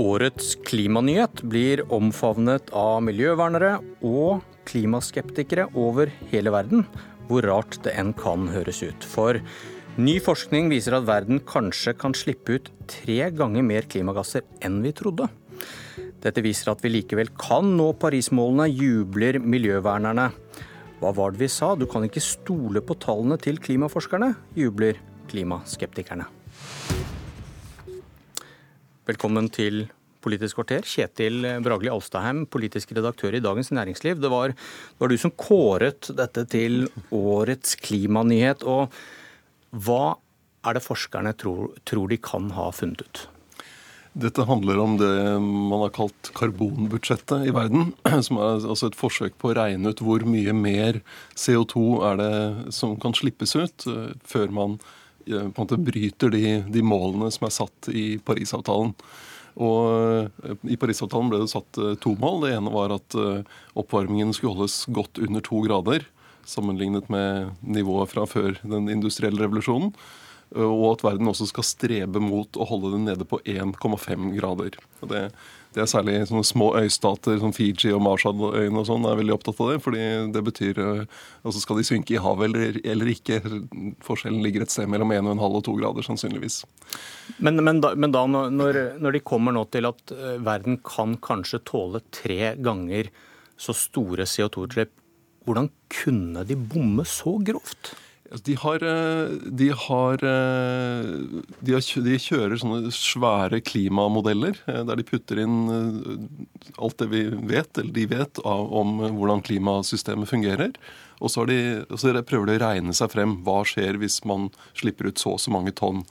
Årets klimanyhet blir omfavnet av miljøvernere og klimaskeptikere over hele verden, hvor rart det enn kan høres ut. For ny forskning viser at verden kanskje kan slippe ut tre ganger mer klimagasser enn vi trodde. Dette viser at vi likevel kan nå Parismålene, jubler miljøvernerne. Hva var det vi sa, du kan ikke stole på tallene til klimaforskerne, jubler klimaskeptikerne. Velkommen til Politisk kvarter. Kjetil Bragli Alstaheim, politisk redaktør i Dagens Næringsliv. Det var, det var du som kåret dette til årets klimanyhet. Og hva er det forskerne tror, tror de kan ha funnet ut? Dette handler om det man har kalt karbonbudsjettet i verden. Som er altså et forsøk på å regne ut hvor mye mer CO2 er det som kan slippes ut eh, før man på en måte bryter de, de målene som er satt i Parisavtalen. Og eh, I Parisavtalen ble det satt to mål. Det ene var at oppvarmingen skulle holdes godt under to grader. Sammenlignet med nivået fra før den industrielle revolusjonen og at verden også skal strebe mot å holde det nede på 1,5 grader. Det, det, er særlig sånne små øystater som Fiji og Marshalløyene og sånn er veldig opptatt av det. fordi det betyr eh, altså Skal de synke i havet eller, eller ikke? Forskjellen ligger et sted mellom 1,5 og 2 grader, sannsynligvis. Men, men, da, men da når, når, de kommer nå til at eh, verden kan kanskje tåle tre ganger så store CO2-utslipp, hvordan kunne de bomme så grovt? Altså, de har, eh, de har, eh, de har de kjører sånne svære klimamodeller eh, der de putter inn alt det vi vet, eller de vet, om hvordan klimasystemet fungerer. Og så, de, så prøver de å regne seg frem. Hva skjer hvis man slipper ut så og så mange tonn?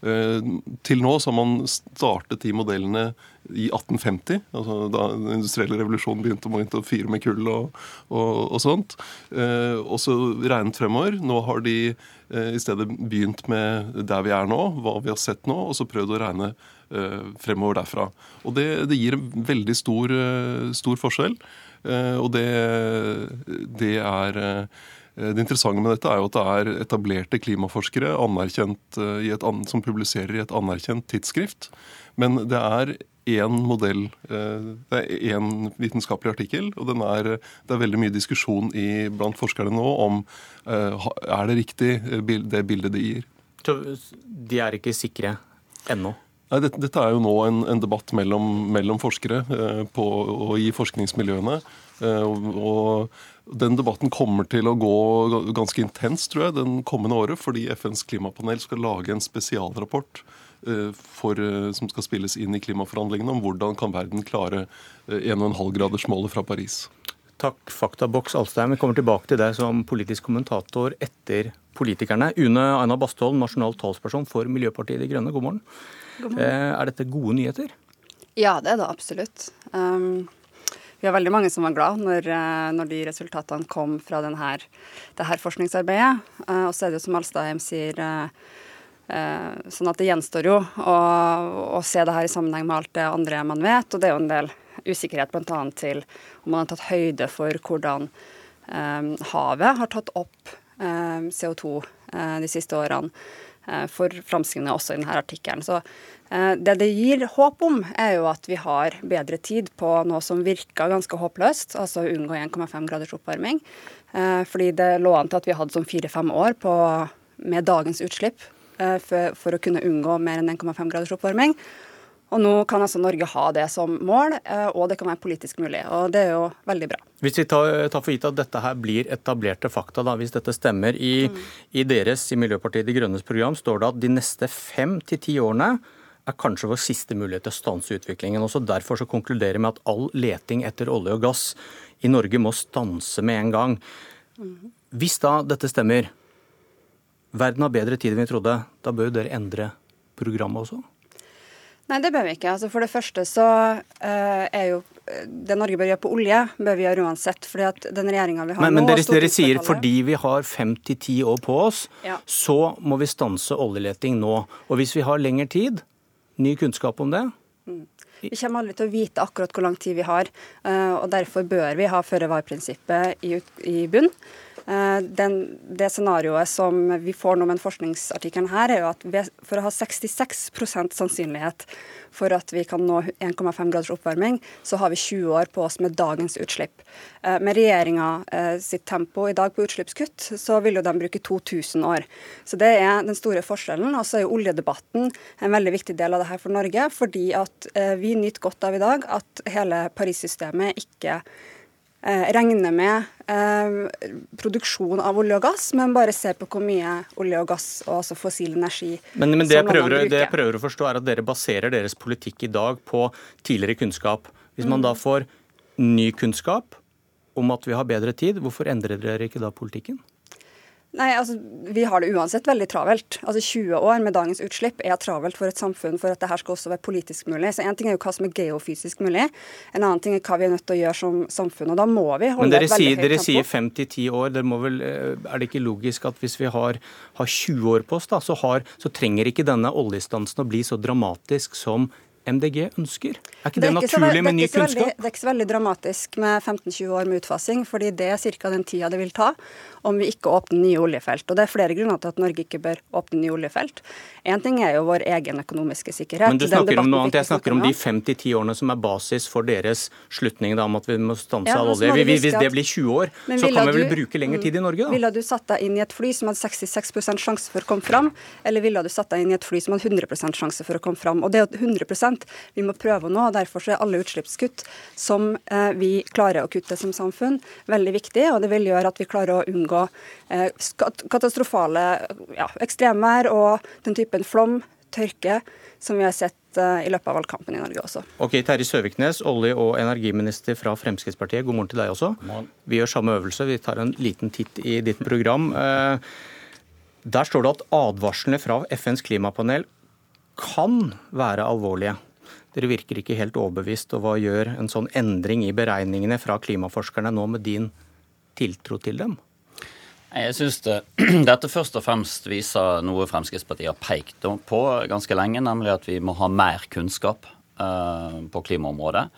Til nå så har man startet de modellene i 1850, altså da den industrielle revolusjonen begynte, å fyre med kull og, og, og sånt. Eh, og så regnet fremover. Nå har de eh, i stedet begynt med der vi er nå, hva vi har sett nå, og så prøvd å regne eh, fremover derfra. Og det, det gir en veldig stor, eh, stor forskjell. Eh, og det, det er eh, det interessante med dette er jo at det er etablerte klimaforskere et, som publiserer i et anerkjent tidsskrift. Men det er én modell. Eh, det er én vitenskapelig artikkel, og er, det er veldig mye diskusjon i, blant forskerne nå om eh, er det riktig eh, det bildet de gir. De er ikke sikre ennå? Nei, dette, dette, er jo nå en, en debatt mellom, mellom forskere eh, på, og i forskningsmiljøene. Eh, og, og, den debatten kommer til å gå ganske intenst, tror jeg, den kommende året, fordi FNs klimapanel skal lage en spesialrapport Eh, for, eh, som skal spilles inn i klimaforhandlingene om hvordan kan verden klare 1,5-gradersmålet eh, fra Paris. Takk, Faktaboks Alstein. Vi kommer tilbake til deg som politisk kommentator etter politikerne. Une Aina Bastholm, nasjonal talsperson for Miljøpartiet De Grønne, god morgen. God morgen. Er dette gode nyheter? Ja, det er det absolutt. Um, vi har veldig mange som var glad når, når de resultatene kom fra denne, det her forskningsarbeidet. Uh, og så er det jo som Alstheim sier, uh, uh, sånn at det gjenstår jo å, å, se det her i sammenheng med alt det andre man vet. Og det er jo en del usikkerhet bl.a. til om man har tatt høyde for hvordan eh, havet har tatt opp eh, CO2 eh, de siste årene. Eh, for framskrivninga også i denne artikkelen. Så eh, det det gir håp om, er jo at vi har bedre tid på noe som virka ganske håpløst, altså unngå 1,5 graders oppvarming. fordi det lå an til at vi hadde sånn fire-fem år på, med dagens utslipp Eh, for, for, å kunne unngå mer enn 1,5 graders oppvarming. Og nå kan altså Norge ha det som mål, eh, og det kan være politisk mulig. Og det er jo veldig bra. Hvis vi tar, for gitt at dette her blir etablerte fakta, da, hvis dette stemmer. I, mm. i deres, i Miljøpartiet De Grønnes program står det at de neste fem til ti årene er kanskje vår siste mulighet til å stanse utviklingen. Også derfor så konkluderer med at all leting etter olje og gass i Norge må stanse med en gang. Mm. Hvis da dette stemmer, verden har bedre tid enn vi trodde. Da bør dere endre programmet også? Nei, det bør vi ikke. Altså, for det første så uh, er jo det Norge bør gjøre på olje, bør vi gjøre uansett. fordi at den vi har men, nå... Men dere, dere sier fordi vi har fem til ti år på oss, ja. så må vi stanse oljeleting nå. Og hvis vi har lengre tid, ny kunnskap om det mm. Vi kommer aldri til å vite akkurat hvor lang tid vi har, uh, og derfor bør vi ha føre var-prinsippet i, i bunn. Eh, den, det scenarioet som vi får nå med forskningsartikkelen her, er jo at for å ha 66% sannsynlighet for at vi kan nå 1,5 graders oppvarming, så har vi 20 år på oss med dagens utslipp. Eh, med regjeringa eh, sitt tempo i dag på utslippskutt, så vil jo de bruke 2000 år. Så det er den store forskjellen. Og så er jo oljedebatten en veldig viktig del av det her for Norge, fordi at vi nyter godt av i dag at hele Paris-systemet ikke Eh, regner med eh, produksjon av olje og gass, men bare se på hvor mye olje og gass og altså fossil energi Men, men det, jeg prøver, det, jeg prøver, å forstå, er at dere baserer deres politikk i dag på tidligere kunnskap. Hvis man mm. da får ny kunnskap om at vi har bedre tid, hvorfor endrer dere ikke da politikken? Nei, altså, Vi har det uansett veldig travelt. Altså 20 år med dagens utslipp er travelt for et samfunn for at det her skal også være politisk mulig. Så En ting er jo hva som er geofysisk mulig, en annen ting er hva vi er nødt til å gjøre som samfunn. og Da må vi holde Men dere sier, dere sier 5-10 år. Dere må vel, eh, er det ikke logisk at hvis vi har, har 20 år på oss, da, så, har, så trenger ikke denne oljestansen å bli så dramatisk som MDG ønsker? Er ikke det, det er ikke naturlig med ny kunnskap? Veldig, det er ikke så veldig dramatisk med 15-20 år med utfasing, fordi det er ca. den tida det vil ta om vi ikke åpner nye oljefelt. Og Det er flere grunner til at Norge ikke bør åpne nye oljefelt. Én ting er jo vår egen økonomiske sikkerhet. Men du snakker om noe annet. Jeg snakker om de 5-10 årene som er basis for deres slutning da, om at vi må stanse ja, all olje. Hvis det blir 20 år, så kan vi vel bruke lengre tid i Norge, da? Ville du satt deg inn i et fly som hadde 66 sjanse for å komme fram, eller ville du satt deg inn i et fly som hadde 100 sjanse for å komme fram? Og det er 100 vi må prøve å nå. og Derfor er alle utslippskutt som eh, vi klarer å kutte som samfunn, veldig viktig, og det vil gjøre at vi klarer å unngå eh, katastrofale ja, ekstremvær og den typen flom, tørke, som vi har sett eh, i løpet av valgkampen i Norge også. Ok, Terje Søviknes, olje- og energiminister fra Fremskrittspartiet, god morgen til deg også. Vi gjør samme øvelse, vi tar en liten titt i ditt program. Der står det at advarslene fra FNs klimapanel kan være alvorlige. Dere virker ikke helt overbevist, og hva gjør en sånn endring i beregningene fra klimaforskerne nå med din tiltro til dem? Jeg syns det, dette først og fremst viser noe Fremskrittspartiet har pekt på ganske lenge, nemlig at vi må ha mer kunnskap uh, på klimaområdet.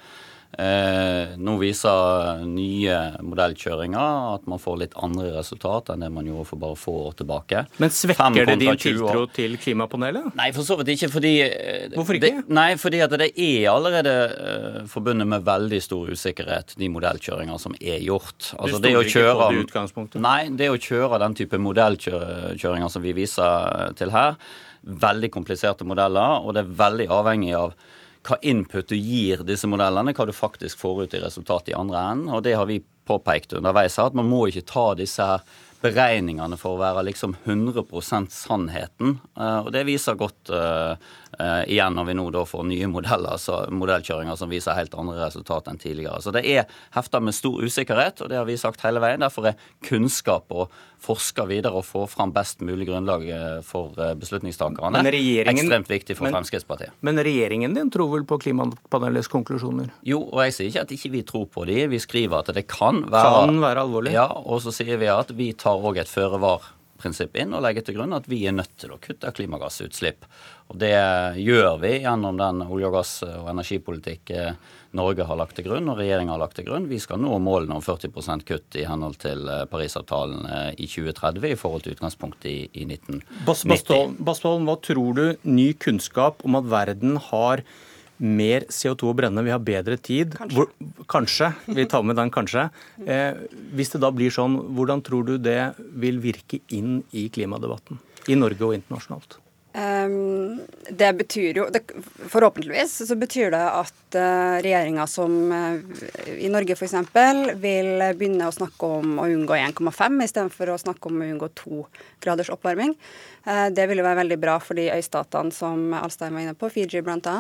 Eh, nå viser nye modellkjøringer at man får litt andre resultat enn det man gjorde for bare få år tilbake. Men svekker det din tiltro til klimapanelet? Nei, for så vidt ikke. fordi... Eh, Hvorfor ikke? Det, nei, fordi at det er allerede uh, forbundet med veldig stor usikkerhet, de modellkjøringer som er gjort. Altså, du stoler ikke kjøre, på det utgangspunktet? Nei, det å kjøre den type modellkjøringer som vi viser til her, veldig kompliserte modeller, og det er veldig avhengig av hva input du gir disse modellene, hva du faktisk får ut i resultatet i andre enden. Og det har vi påpekt underveis her, at man må ikke ta disse her beregningene for å være liksom 100 sannheten. Eh, og det viser godt uh, uh, igjen når vi nå da får nye modeller, så modellkjøringer som viser helt andre resultat enn tidligere. Så det er hefta med stor usikkerhet, og det har vi sagt hele veien. Derfor er kunnskap og forske videre og få fram best mulig grunnlag for beslutningstakerne ekstremt viktig for men, Fremskrittspartiet. Men regjeringen din tror vel på klimapanelets konklusjoner? Jo, og jeg sier ikke at ikke vi tror på de. Vi skriver at det kan være, kan være alvorlig. Ja, og så sier vi at vi tar tar òg et føre-var-prinsipp inn og legger til grunn at vi er nødt til å kutte klimagassutslipp. Og Det gjør vi gjennom den olje-, og gass- og energipolitikk Norge har lagt til grunn og regjeringa har lagt til grunn. Vi skal nå målene om 40% kutt i henhold til eh, Parisavtalen eh, i 2030 i forhold til utgangspunktet i, i 1990. Bastholm, hva tror du ny kunnskap om at verden har mer CO2 å brenne, vi har bedre tid. Kanskje. Hvor, kanskje vi tar med den kanskje. Eh, hvis det da blir sånn, hvordan tror du det vil virke inn i klimadebatten? I Norge og internasjonalt? Um, det betyr jo det, Forhåpentligvis så betyr det at uh, regjeringa som uh, i Norge f.eks. vil begynne å snakke om å unngå 1,5 istedenfor å snakke om å unngå 2 graders oppvarming. Uh, det vil jo være veldig bra for de øystatene som Alstein var inne på, Fiji bl.a.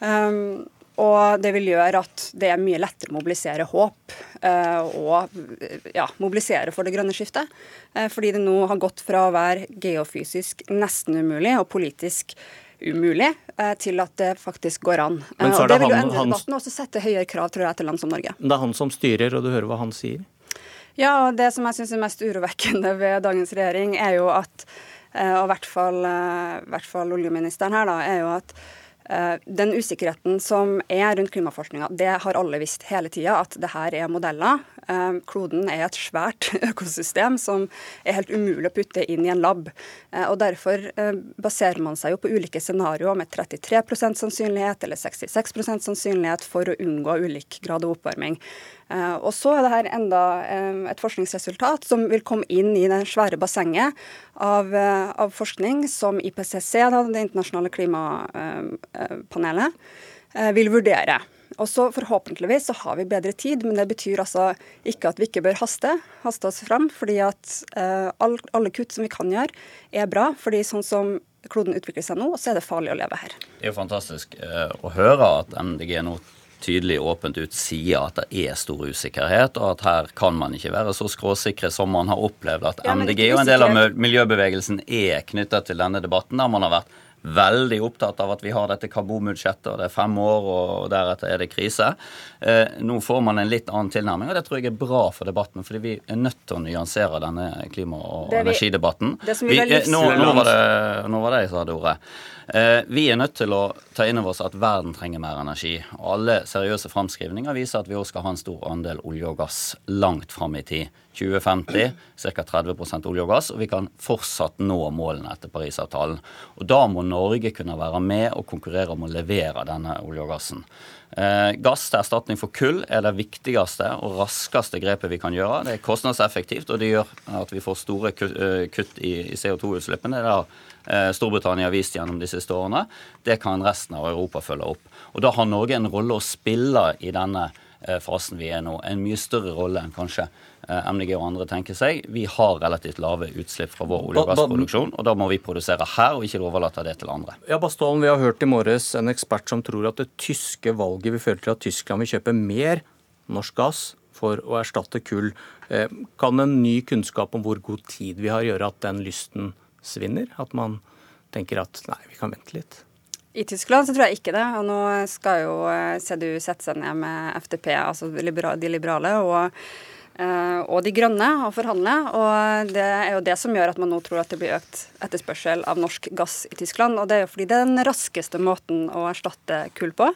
Um, og det vil gjøre at det er mye lettere å mobilisere håp uh, og ja, mobilisere for det grønne skiftet. Uh, fordi det nå har gått fra å være geofysisk nesten umulig og politisk umulig uh, til at det faktisk går an. Men og det vil jo endre han, debatten og også sette høyere krav tror jeg, til land som Norge. Det er han som styrer, og du hører hva han sier? Ja, og det som jeg syns er mest urovekkende ved dagens regjering, er jo at, og i hvert fall, hvert fall oljeministeren her, da, er jo at Eh, den usikkerheten som er rundt klimaforskninga, det har alle visst hele tida, at det her er modeller. Eh, kloden er et svært økosystem som er helt umulig å putte inn i en lab. Eh, og Derfor baserer man seg jo på ulike scenarioer med 33% sannsynlighet eller 66% sannsynlighet for å unngå ulik grad av oppvarming. Og så er det her enda et forskningsresultat som vil komme inn i det svære bassenget av, av forskning som IPCC, det internasjonale klimapanelet, vil vurdere. Og så Forhåpentligvis så har vi bedre tid, men det betyr altså ikke at vi ikke bør haste, haste oss fram. fordi at uh, alle kutt som vi kan gjøre, er bra. fordi sånn som kloden utvikler seg nå, så er det farlig å leve her. Det er jo fantastisk eh, å høre at MDG nå tydelig åpent ut sier at det er stor usikkerhet, og at her kan man ikke være så skråsikre som man har opplevd at ja, MDG og en del av miljøbevegelsen er knyttet til denne debatten, der man har vært veldig opptatt av at vi har dette karbonbudsjettet, og det er fem år, og deretter er det krise. Eh, nå får man en litt annen tilnærming, og det tror jeg er bra for debatten. fordi vi er nødt til å nyansere denne klima- og vi, energidebatten. Vi, eh, nå, nå, var det, nå var det jeg sa det ordet. Eh, vi er nødt til å ta inn over oss at verden trenger mer energi. og Alle seriøse framskrivninger viser at vi også skal ha en stor andel olje og gass langt fram i tid. 2050 ca. 30 olje og gass, og vi kan fortsatt nå målene etter Parisavtalen. Og Da må Norge kunne være med og konkurrere om å levere denne olje og gassen. Eh, gass til erstatning for kull er det viktigste og raskeste grepet vi kan gjøre. Det er kostnadseffektivt, og det gjør at vi får store eh, kutt i CO2-utslippene. Det har eh, Storbritannia vist gjennom de siste årene. Det kan resten av Europa følge opp. Og Da har Norge en rolle å spille i denne fasen vi er nå. En mye større rolle enn kanskje Eh, MDG og andre tenker seg. Vi har relativt lave utslipp fra vår olje- og gassproduksjon, og da må vi produsere her og ikke overlate det til andre. Ja, Bastålen, Vi har hørt i morges en ekspert som tror at det tyske valget vil føre til at Tyskland vil kjøpe mer norsk gass for å erstatte kull. Eh, kan en ny kunnskap om hvor god tid vi har, gjøre at den lysten svinner? At man tenker at nei, vi kan vente litt? I Tyskland så tror jeg ikke det. og Nå skal jo eh, CDU sette seg ned med FDP, altså de liberale. og og De Grønne å forhandle. og Det er jo det som gjør at man nå tror at det blir økt etterspørsel av norsk gass i Tyskland. og Det er jo fordi det er den raskeste måten å erstatte kull på.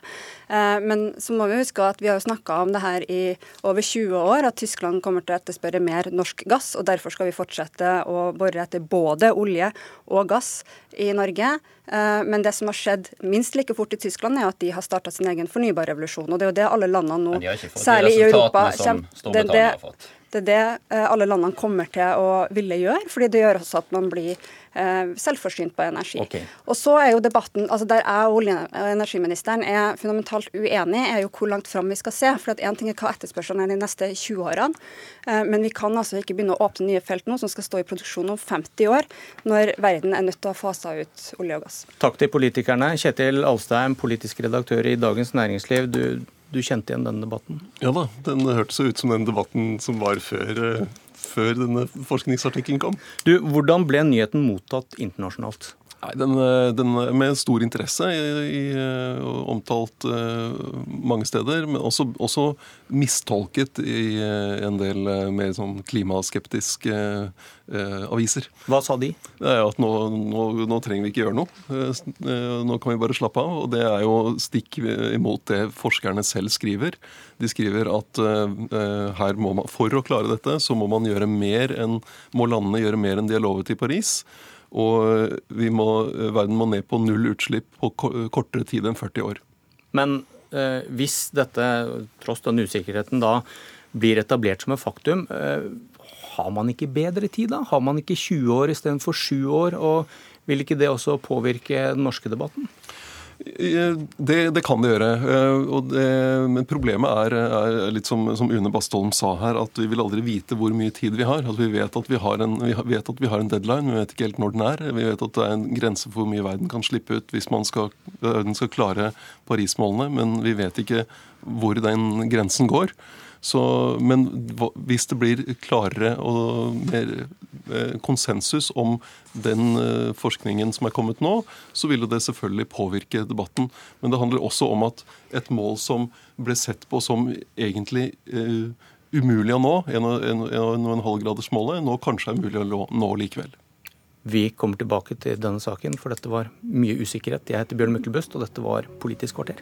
Eh, men så må vi huske at vi har jo snakka om det her i over 20 år, at Tyskland kommer til å etterspørre mer norsk gass. og Derfor skal vi fortsette å bore etter både olje og gass i Norge. Eh, men det som har skjedd minst like fort i Tyskland, er at de har starta sin egen fornybarrevolusjon. Og det er jo det alle landene nå, særlig i Europa, kommer det, det, det er det eh, alle landene kommer til å ville gjøre, fordi det gjør også at man blir eh, selvforsynt på energi. Okay. Og så er jo debatten, altså Der jeg og olje- og energiministeren er fundamentalt uenig, er jo hvor langt fram vi skal se. For Én ting er hva etterspørselen er de neste 20 årene, eh, men vi kan altså ikke begynne å åpne nye felt nå som skal stå i produksjon om 50 år, når verden er nødt til å fase ut olje og gass. Takk til politikerne. Kjetil Alstein, politisk redaktør i Dagens Næringsliv. Du du kjente igjen denne debatten? Ja da, den hørtes ut som den debatten som var før, eh, før denne forskningsartikkelen kom. Du, Hvordan ble nyheten mottatt internasjonalt? Nei, den, eh, den, Med stor interesse, i, i, eh, omtalt mange steder. Men også, også, mistolket i en del mer sånn klimaskeptiske aviser. Hva sa de? Det er At nå, nå, nå, trenger vi ikke gjøre noe. Nå kan vi bare slappe av. Og det er jo stikk imot det forskerne selv skriver. De skriver at her må man, for å klare dette, så må man gjøre mer enn, må landene gjøre mer enn de har lovet i Paris. Og må, verden må ned på null utslipp på kortere tid enn 40 år. Men eh, hvis dette, tross den usikkerheten, da blir etablert som et faktum, eh, har man ikke bedre tid da? Har man ikke 20 år istedenfor 7 år? Og vil ikke det også påvirke den norske debatten? Det, det, kan det gjøre. Eh, det, men problemet er, er litt som, som, Une Bastholm sa her, at vi vil aldri vite hvor mye tid vi har. Altså, vi, vet vi, har en, vi vet at vi har en deadline, vi vet ikke helt når den er. Vi vet at det er en grense for hvor mye verden kan slippe ut hvis man skal, verden skal klare Paris-målene, men vi vet ikke hvor den grensen går. Så, men hvis det blir klarere og mer eh, konsensus om den eh, forskningen som er kommet nå, så ville det selvfølgelig påvirke debatten. Men det handler også om at et mål som ble sett på som egentlig uh, umulig å nå, 1,5-gradersmålet, nå kanskje er mulig å nå likevel. Vi kommer tilbake til denne saken, for dette var mye usikkerhet. Jeg heter Bjørn Myklebøst, og dette var Politisk kvarter.